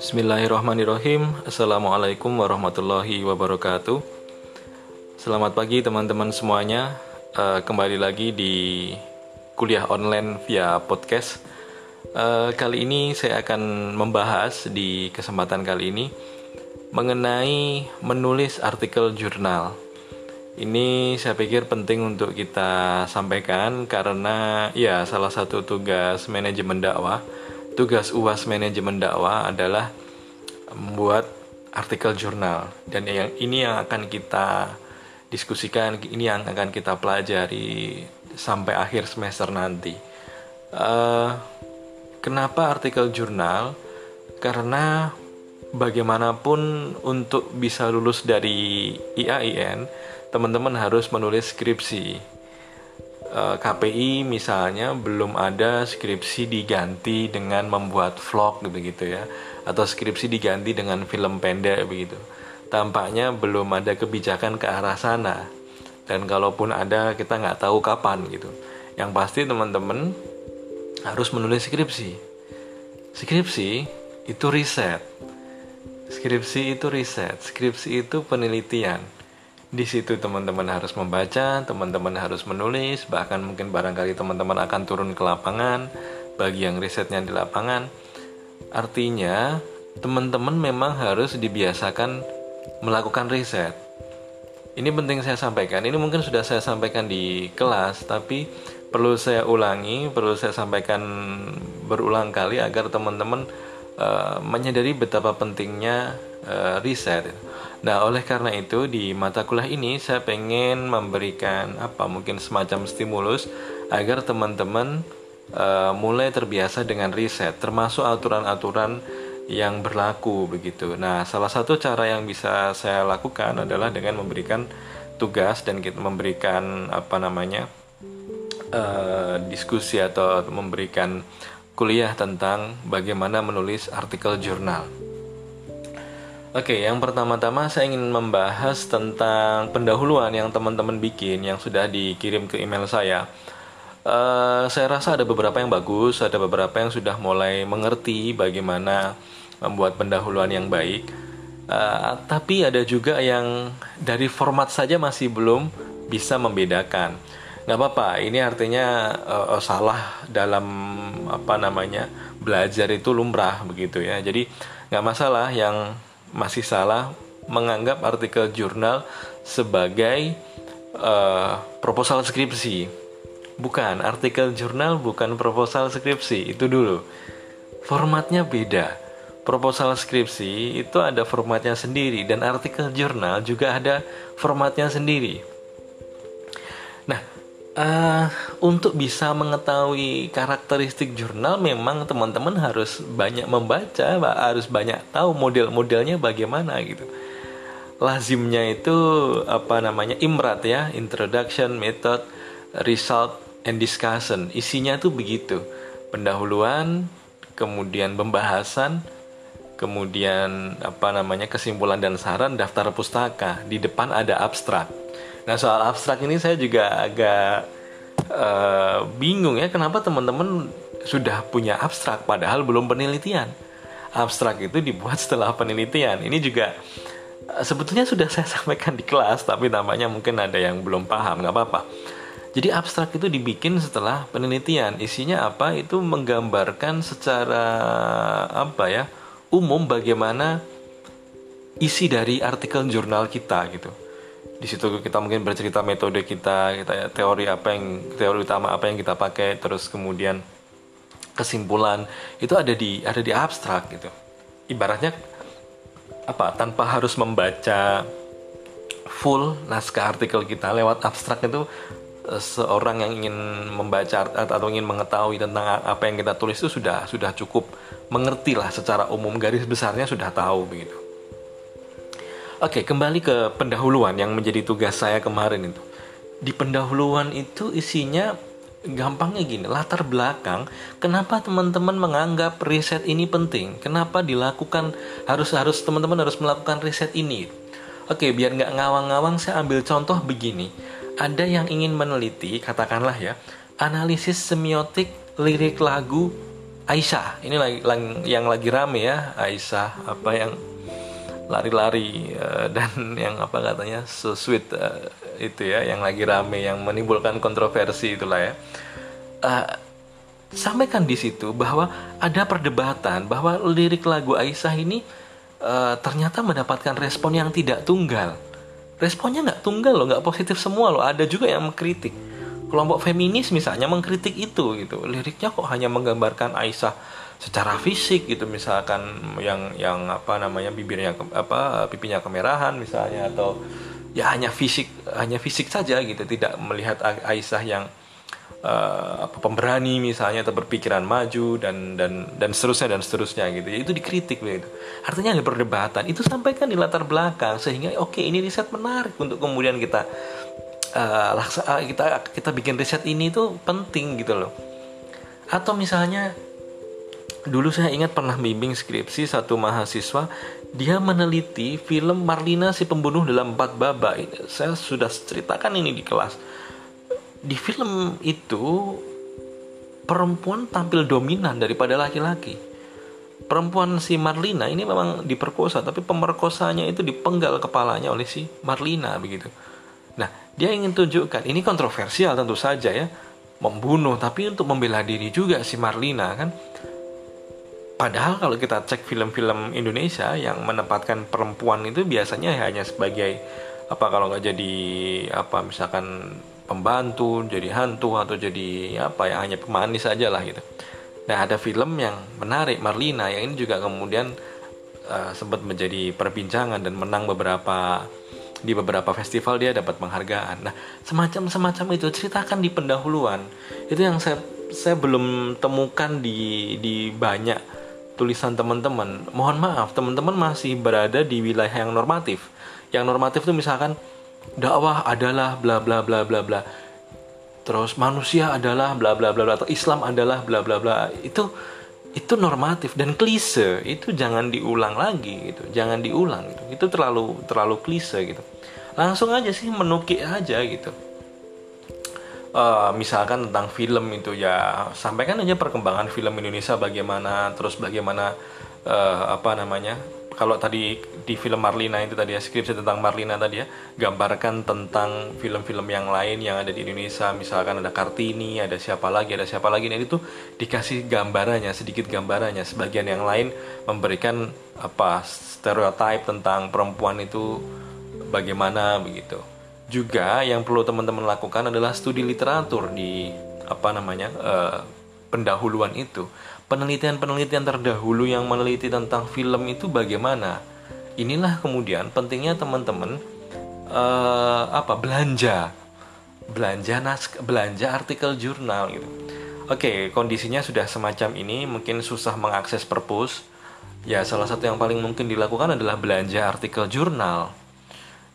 Bismillahirrahmanirrahim. Assalamualaikum warahmatullahi wabarakatuh. Selamat pagi teman-teman semuanya. Uh, Kembali lagi di kuliah online via podcast. Uh, Kali ini saya akan membahas di kesempatan kali ini Mengenai menulis artikel jurnal Ini saya pikir penting untuk kita sampaikan Karena ya salah satu tugas manajemen dakwah tugas UAS manajemen dakwah adalah membuat artikel jurnal. Dan yang ini yang akan kita diskusikan ini yang akan kita pelajari sampai akhir semester nanti. Uh, kenapa artikel jurnal? Karena bagaimanapun untuk bisa lulus dari IAIN teman-teman harus menulis skripsi. Eh, KPI misalnya belum ada skripsi diganti dengan membuat vlog begitu ya atau skripsi diganti dengan film pendek begitu. Tampaknya belum ada kebijakan ke arah sana. Dan kalaupun ada kita nggak tahu kapan gitu. Yang pasti teman-teman harus menulis skripsi. Skripsi itu riset. Skripsi itu riset. Skripsi itu penelitian di situ teman-teman harus membaca, teman-teman harus menulis, bahkan mungkin barangkali teman-teman akan turun ke lapangan bagi yang risetnya di lapangan. Artinya, teman-teman memang harus dibiasakan melakukan riset. Ini penting saya sampaikan. Ini mungkin sudah saya sampaikan di kelas, tapi perlu saya ulangi, perlu saya sampaikan berulang kali agar teman-teman uh, menyadari betapa pentingnya uh, riset. Nah, oleh karena itu di mata kuliah ini saya pengen memberikan apa mungkin semacam stimulus agar teman-teman uh, mulai terbiasa dengan riset, termasuk aturan-aturan yang berlaku begitu. Nah, salah satu cara yang bisa saya lakukan adalah dengan memberikan tugas dan kita memberikan apa namanya uh, diskusi atau memberikan kuliah tentang bagaimana menulis artikel jurnal. Oke, yang pertama-tama saya ingin membahas tentang pendahuluan yang teman-teman bikin yang sudah dikirim ke email saya. Uh, saya rasa ada beberapa yang bagus, ada beberapa yang sudah mulai mengerti bagaimana membuat pendahuluan yang baik. Uh, tapi ada juga yang dari format saja masih belum bisa membedakan. Gak apa-apa, ini artinya uh, salah dalam apa namanya belajar itu lumrah begitu ya. Jadi nggak masalah yang masih salah menganggap artikel jurnal sebagai uh, proposal skripsi. Bukan, artikel jurnal bukan proposal skripsi, itu dulu. Formatnya beda. Proposal skripsi itu ada formatnya sendiri dan artikel jurnal juga ada formatnya sendiri. Uh, untuk bisa mengetahui karakteristik jurnal memang teman-teman harus banyak membaca harus banyak tahu model-modelnya bagaimana gitu. Lazimnya itu apa namanya imrat ya introduction method result and discussion. Isinya tuh begitu. Pendahuluan kemudian pembahasan kemudian apa namanya kesimpulan dan saran daftar pustaka. Di depan ada abstrak Nah soal abstrak ini saya juga agak uh, bingung ya kenapa teman-teman sudah punya abstrak padahal belum penelitian. Abstrak itu dibuat setelah penelitian. Ini juga uh, sebetulnya sudah saya sampaikan di kelas tapi namanya mungkin ada yang belum paham nggak apa-apa. Jadi abstrak itu dibikin setelah penelitian. Isinya apa? Itu menggambarkan secara apa ya? umum bagaimana isi dari artikel jurnal kita gitu di situ kita mungkin bercerita metode kita kita ya, teori apa yang teori utama apa yang kita pakai terus kemudian kesimpulan itu ada di ada di abstrak gitu. Ibaratnya apa tanpa harus membaca full naskah artikel kita lewat abstrak itu eh, seorang yang ingin membaca atau ingin mengetahui tentang apa yang kita tulis itu sudah sudah cukup mengerti lah secara umum garis besarnya sudah tahu begitu Oke, kembali ke pendahuluan yang menjadi tugas saya kemarin itu. Di pendahuluan itu isinya gampangnya gini, latar belakang kenapa teman-teman menganggap riset ini penting, kenapa dilakukan harus harus teman-teman harus melakukan riset ini. Oke, biar nggak ngawang-ngawang saya ambil contoh begini. Ada yang ingin meneliti, katakanlah ya, analisis semiotik lirik lagu Aisyah. Ini lagi, yang lagi rame ya, Aisyah apa yang lari-lari uh, dan yang apa katanya so sweet uh, itu ya yang lagi rame yang menimbulkan kontroversi itulah ya. Uh, sampaikan di situ bahwa ada perdebatan bahwa lirik lagu Aisyah ini ternyata mendapatkan respon yang tidak tunggal. Responnya nggak tunggal loh nggak positif semua loh. Ada juga yang mengkritik. Kelompok feminis misalnya mengkritik itu gitu. Liriknya kok hanya menggambarkan Aisyah secara fisik gitu misalkan yang yang apa namanya bibirnya ke, apa pipinya kemerahan misalnya atau ya hanya fisik hanya fisik saja gitu tidak melihat Aisyah yang uh, pemberani misalnya atau berpikiran maju dan dan dan seterusnya dan seterusnya gitu. Itu dikritik begitu. Artinya ada perdebatan. Itu sampaikan di latar belakang sehingga oke okay, ini riset menarik untuk kemudian kita uh, laksa, kita kita bikin riset ini itu penting gitu loh. Atau misalnya dulu saya ingat pernah bimbing skripsi satu mahasiswa. Dia meneliti film Marlina si pembunuh dalam empat babak. Saya sudah ceritakan ini di kelas. Di film itu perempuan tampil dominan daripada laki-laki. Perempuan si Marlina ini memang diperkosa tapi pemerkosanya itu dipenggal kepalanya oleh si Marlina begitu. Nah dia ingin tunjukkan ini kontroversial tentu saja ya membunuh tapi untuk membela diri juga si Marlina kan Padahal kalau kita cek film-film Indonesia yang menempatkan perempuan itu biasanya hanya sebagai apa kalau nggak jadi apa misalkan pembantu, jadi hantu atau jadi apa ya hanya pemanis saja lah gitu. Nah ada film yang menarik Marlina yang ini juga kemudian uh, sempat menjadi perbincangan dan menang beberapa di beberapa festival dia dapat penghargaan. Nah semacam semacam itu ceritakan di pendahuluan itu yang saya saya belum temukan di di banyak tulisan teman-teman, mohon maaf teman-teman masih berada di wilayah yang normatif. Yang normatif itu misalkan dakwah adalah bla bla bla bla bla. Terus manusia adalah bla bla bla bla atau Islam adalah bla bla bla. Itu itu normatif dan klise. Itu jangan diulang lagi gitu. Jangan diulang gitu. Itu terlalu terlalu klise gitu. Langsung aja sih menukik aja gitu uh, misalkan tentang film itu ya. Sampaikan aja perkembangan film Indonesia bagaimana terus bagaimana uh, apa namanya kalau tadi di film Marlina itu tadi ya skripsi tentang Marlina tadi ya gambarkan tentang film-film yang lain yang ada di Indonesia. Misalkan ada Kartini ada siapa lagi ada siapa lagi. Nah itu dikasih gambarannya sedikit gambarannya. Sebagian yang lain memberikan apa stereotip tentang perempuan itu bagaimana begitu juga yang perlu teman-teman lakukan adalah studi literatur di apa namanya uh, pendahuluan itu. Penelitian-penelitian terdahulu yang meneliti tentang film itu bagaimana? Inilah kemudian pentingnya teman-teman uh, apa belanja. Belanja nas belanja artikel jurnal gitu. Oke kondisinya sudah semacam ini mungkin susah mengakses perpus. Ya salah satu yang paling mungkin dilakukan adalah belanja artikel jurnal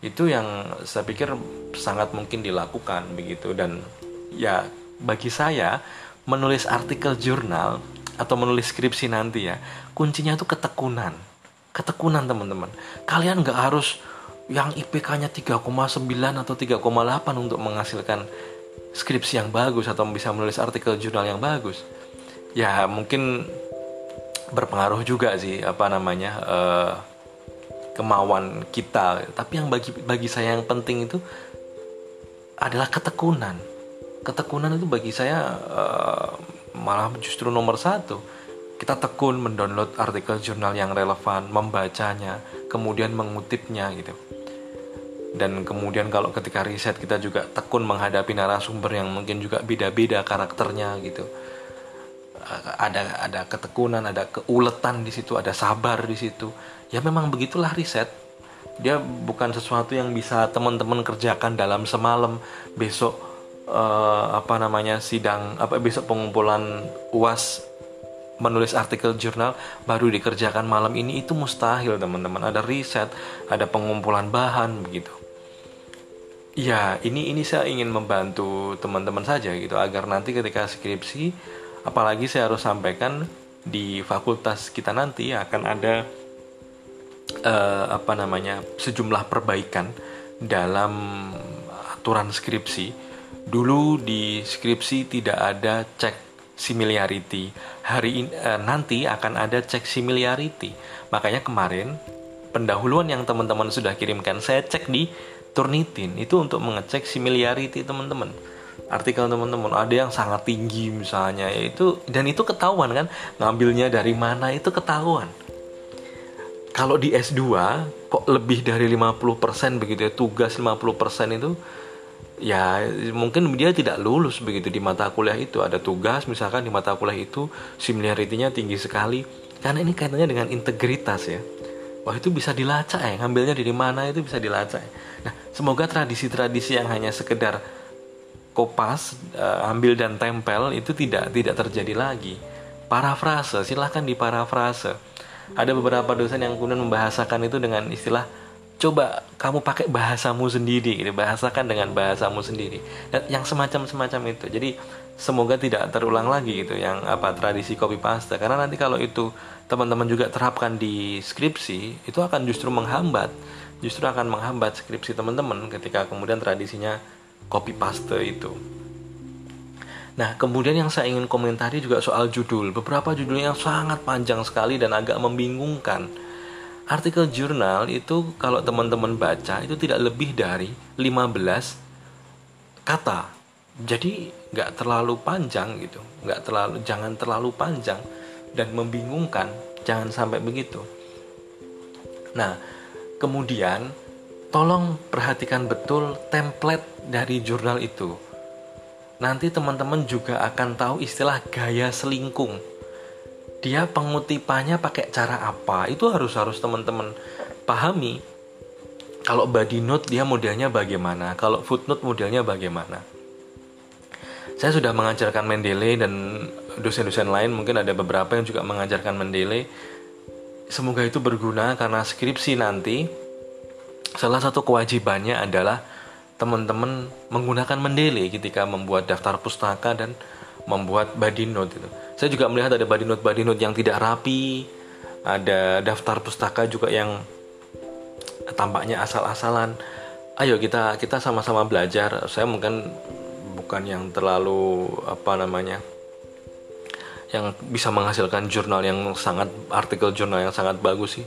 itu yang saya pikir sangat mungkin dilakukan begitu. Dan ya bagi saya menulis artikel jurnal atau menulis skripsi nanti ya kuncinya itu ketekunan. Ketekunan teman-teman. Kalian nggak harus yang IPK-nya 3,9 atau 3,8 untuk menghasilkan skripsi yang bagus atau bisa menulis artikel jurnal yang bagus. Ya mungkin berpengaruh juga sih apa namanya uh, kemauan kita. Tapi yang bagi bagi saya yang penting itu adalah ketekunan. Ketekunan itu bagi saya uh, malah justru nomor satu. Kita tekun mendownload artikel jurnal yang relevan membacanya kemudian mengutipnya gitu. Dan kemudian kalau ketika riset kita juga tekun menghadapi narasumber yang mungkin juga beda-beda karakternya gitu ada ada ketekunan ada keuletan di situ ada sabar di situ. Ya memang begitulah riset. Dia bukan sesuatu yang bisa teman-teman kerjakan dalam semalam. Besok uh, apa namanya sidang apa besok pengumpulan uas menulis artikel jurnal baru dikerjakan malam ini itu mustahil teman-teman. Ada riset ada pengumpulan bahan begitu. Ya ini ini saya ingin membantu teman-teman saja gitu agar nanti ketika skripsi apalagi saya harus sampaikan di fakultas kita nanti akan ada uh, apa namanya sejumlah perbaikan dalam aturan skripsi. Dulu di skripsi tidak ada cek similarity hari ini eh, nanti akan ada cek similarity makanya kemarin pendahuluan yang teman-teman sudah kirimkan saya cek di Turnitin. Itu untuk mengecek similarity teman-teman artikel teman-teman. Ada yang sangat tinggi misalnya. Itu dan itu ketahuan kan? Ngambilnya dari mana itu ketahuan. Kalau di S2 kok lebih dari 50% begitu ya tugas 50% itu ya mungkin dia tidak lulus begitu di mata kuliah itu. Ada tugas misalkan di mata kuliah itu similarity-nya tinggi sekali. Karena ini kaitannya dengan integritas ya. Wah itu bisa dilacak ya ngambilnya dari mana itu bisa dilacak ya. nah semoga tradisi-tradisi yang hanya sekedar kopas uh, ambil dan tempel itu tidak tidak terjadi lagi. Parafrase silahkan di parafrase ada beberapa dosen yang kemudian membahasakan itu dengan istilah coba kamu pakai bahasamu sendiri gitu. Bahasakan dengan bahasamu sendiri. Dan yang semacam semacam itu. Jadi semoga tidak terulang lagi gitu yang apa tradisi copy paste. Karena nanti kalau itu teman-teman juga terapkan di skripsi itu akan justru menghambat justru akan menghambat skripsi teman-teman ketika kemudian tradisinya copy paste itu. Nah, kemudian yang saya ingin komentari juga soal judul. Beberapa judulnya yang sangat panjang sekali dan agak membingungkan. Artikel jurnal itu kalau teman-teman baca itu tidak lebih dari 15 kata. Jadi nggak terlalu panjang gitu. Nggak terlalu jangan terlalu panjang dan membingungkan. Jangan sampai begitu. Nah kemudian tolong perhatikan betul template dari jurnal itu nanti teman-teman juga akan tahu istilah gaya selingkung. Dia pengutipannya pakai cara apa? Itu harus harus teman-teman pahami. Kalau body note dia modelnya bagaimana? Kalau footnote modelnya bagaimana? Saya sudah mengajarkan Mendeley dan dosen-dosen lain mungkin ada beberapa yang juga mengajarkan Mendeley semoga itu berguna karena skripsi nanti salah satu kewajibannya adalah teman-teman menggunakan Mendeley ketika membuat daftar pustaka dan membuat body note itu. Saya juga melihat ada body note body note yang tidak rapi ada daftar pustaka juga yang tampaknya asal-asalan. Ayo kita kita sama-sama belajar. Saya mungkin bukan yang terlalu apa namanya yang bisa menghasilkan jurnal yang sangat artikel jurnal yang sangat bagus sih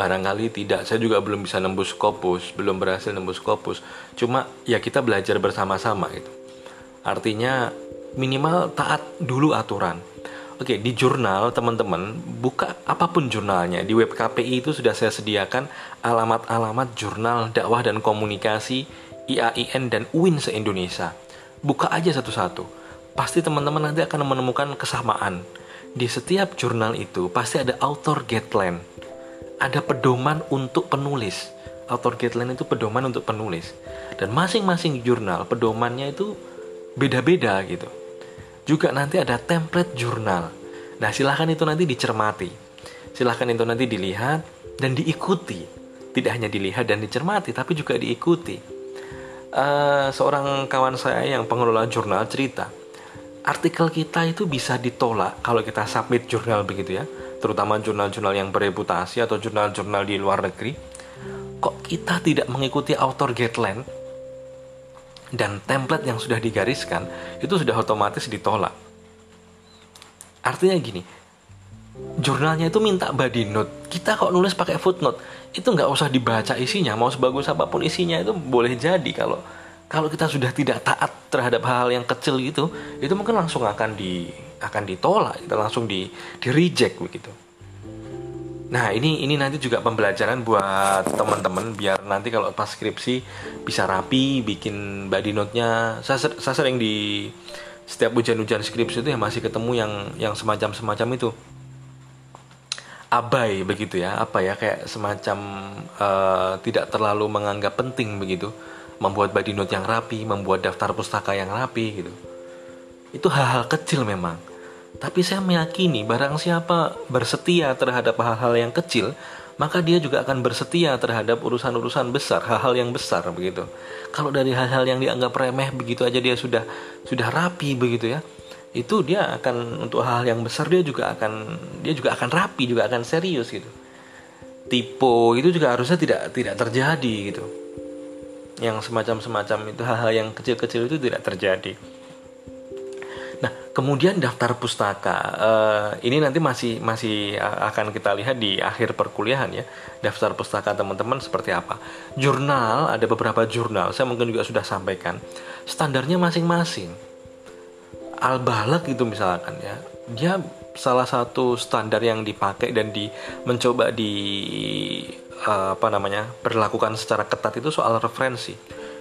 barangkali tidak saya juga belum bisa nembus Scopus belum berhasil nembus Scopus cuma ya kita belajar bersama-sama gitu artinya minimal taat dulu aturan Oke, di jurnal teman-teman buka apa pun jurnalnya di web KPI itu sudah saya sediakan alamat-alamat jurnal dakwah dan komunikasi IAIN dan UIN se-Indonesia. Buka aja satu-satu. Pasti teman-teman nanti akan menemukan kesamaan. Di setiap jurnal itu pasti ada author guideline. Ada pedoman untuk penulis. Author guideline itu pedoman untuk penulis. Dan masing-masing jurnal pedomannya itu beda-beda gitu juga nanti ada template jurnal. Nah, silahkan itu nanti dicermati. Silahkan itu nanti dilihat dan diikuti. Tidak hanya dilihat dan dicermati, tapi juga diikuti. Uh, seorang kawan saya yang pengelola jurnal cerita, artikel kita itu bisa ditolak kalau kita submit jurnal begitu ya, terutama jurnal-jurnal yang bereputasi atau jurnal-jurnal di luar negeri. Kok kita tidak mengikuti author guideline dan template yang sudah digariskan itu sudah otomatis ditolak. Artinya gini, jurnalnya itu minta body note, kita kok nulis pakai footnote, itu nggak usah dibaca isinya, mau sebagus apa pun isinya itu boleh jadi kalau kalau kita sudah tidak taat terhadap hal-hal yang kecil gitu, itu mungkin langsung akan di akan ditolak, kita langsung di di reject begitu. Nah ini ini nanti juga pembelajaran buat teman-teman biar nanti kalau pas skripsi bisa rapi, bikin body note-nya. Saya, saya sering di setiap ujian-ujian skripsi itu ya masih ketemu yang yang semacam-semacam itu abai begitu ya apa ya kayak semacam uh, tidak terlalu menganggap penting begitu membuat body note yang rapi membuat daftar pustaka yang rapi gitu itu hal-hal kecil memang tapi saya meyakini barang siapa bersetia terhadap hal-hal yang kecil, maka dia juga akan bersetia terhadap urusan-urusan besar, hal-hal yang besar begitu. Kalau dari hal-hal yang dianggap remeh begitu aja dia sudah sudah rapi begitu ya. Itu dia akan untuk hal, -hal yang besar dia juga akan dia juga akan rapi, juga akan serius gitu. Tipe itu juga harusnya tidak tidak terjadi gitu. yang semacam-semacam itu hal-hal yang kecil-kecil itu tidak terjadi kemudian daftar pustaka uh, ini nanti masih masih akan kita lihat di akhir perkuliahan ya. Daftar pustaka teman-teman seperti apa? Jurnal ada beberapa jurnal. Saya mungkin juga sudah sampaikan. Standarnya masing-masing. Al-Balak itu misalkan ya. Dia salah satu standar yang dipakai dan di mencoba di uh, apa namanya? berlakukan secara ketat itu soal referensi.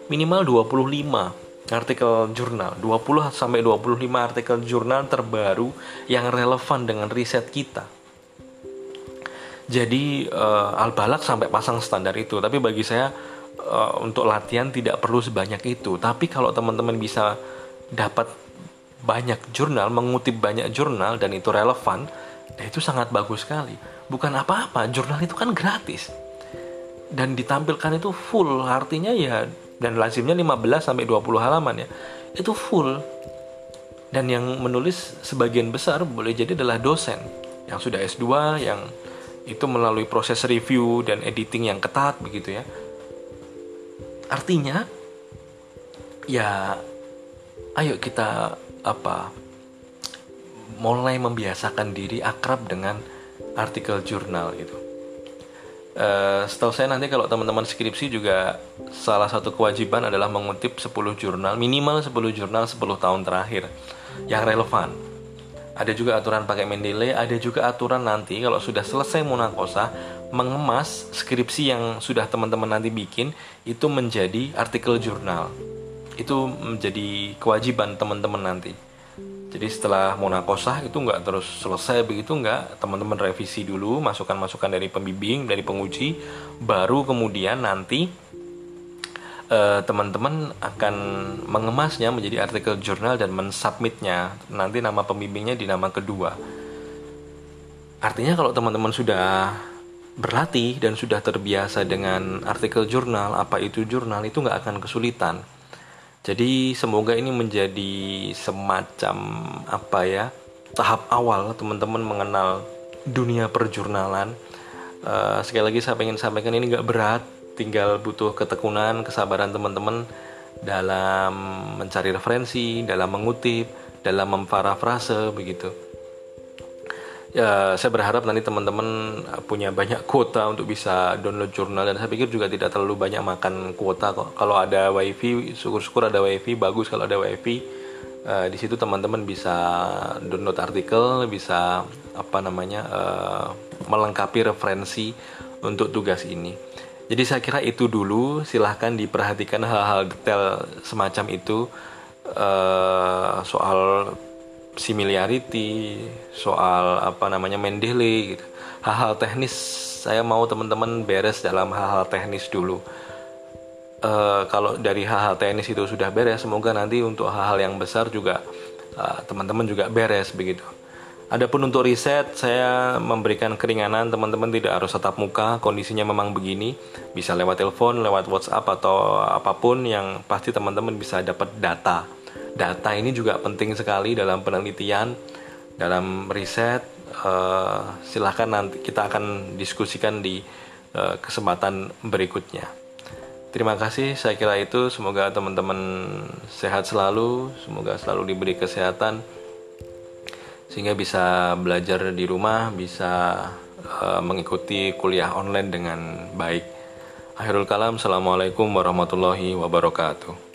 Minimal 25 artikel jurnal 20 sampai 25 artikel jurnal terbaru yang relevan dengan riset kita. Jadi uh, Al-Balak sampai pasang standar itu, tapi bagi saya uh, untuk latihan tidak perlu sebanyak itu. Tapi kalau teman-teman bisa dapat banyak jurnal, mengutip banyak jurnal dan itu relevan, ya itu sangat bagus sekali. Bukan apa-apa, jurnal itu kan gratis. Dan ditampilkan itu full, artinya ya dan lazimnya 15 sampai 20 halaman ya. Itu full. Dan yang menulis sebagian besar boleh jadi adalah dosen yang sudah S2 yang itu melalui proses review dan editing yang ketat begitu ya. Artinya ya ayo kita apa mulai membiasakan diri akrab dengan artikel jurnal itu Uh, setahu saya nanti kalau teman-teman skripsi juga salah satu kewajiban adalah mengutip 10 jurnal, minimal 10 jurnal 10 tahun terakhir yang relevan. Ada juga aturan pakai Mendeley, ada juga aturan nanti kalau sudah selesai munakosa mengemas skripsi yang sudah teman-teman nanti bikin itu menjadi artikel jurnal. Itu menjadi kewajiban teman-teman nanti. Jadi setelah munakosah itu nggak terus selesai begitu nggak. Teman-teman revisi dulu masukan-masukan dari pembimbing dari penguji baru kemudian nanti eh, teman-teman akan mengemasnya menjadi artikel jurnal dan mensubmitnya. Nanti nama pembimbingnya di nama kedua. Artinya kalau teman-teman sudah berlatih dan sudah terbiasa dengan artikel jurnal apa itu jurnal itu nggak akan kesulitan jadi semoga ini menjadi semacam apa ya tahap awal teman-teman mengenal dunia perjurnalan. Uh, sekali lagi saya ingin sampaikan ini nggak berat, tinggal butuh ketekunan, kesabaran teman-teman dalam mencari referensi, dalam mengutip, dalam memparafrase begitu ya saya berharap nanti teman-teman punya banyak kuota untuk bisa download jurnal. Dan saya pikir juga tidak terlalu banyak makan kuota kok. Kalau ada wifi syukur-syukur ada wifi bagus kalau ada wifi. Uh, di situ teman-teman bisa download artikel bisa apa namanya uh, melengkapi referensi untuk tugas ini. Jadi saya kira itu dulu. Silahkan diperhatikan hal-hal detail semacam itu soal similarity, soal apa namanya Mendeley gitu. Hal-hal teknis saya mau teman-teman beres dalam hal-hal teknis dulu. Uh, kalau dari hal-hal teknis itu sudah beres, semoga nanti untuk hal-hal yang besar juga uh, teman-teman juga beres begitu. Adapun untuk riset, saya memberikan keringanan teman-teman tidak harus tetap muka, kondisinya memang begini, bisa lewat telepon, lewat WhatsApp atau apa pun yang pasti teman-teman bisa dapat data data ini juga penting sekali dalam penelitian, dalam riset. Uh, silahkan nanti kita akan diskusikan di uh, kesempatan berikutnya. Terima kasih, saya kira itu. Semoga teman-teman sehat selalu, semoga selalu diberi kesehatan, sehingga bisa belajar di rumah, bisa uh, mengikuti kuliah online dengan baik. Akhirul kalam, Assalamualaikum warahmatullahi wabarakatuh.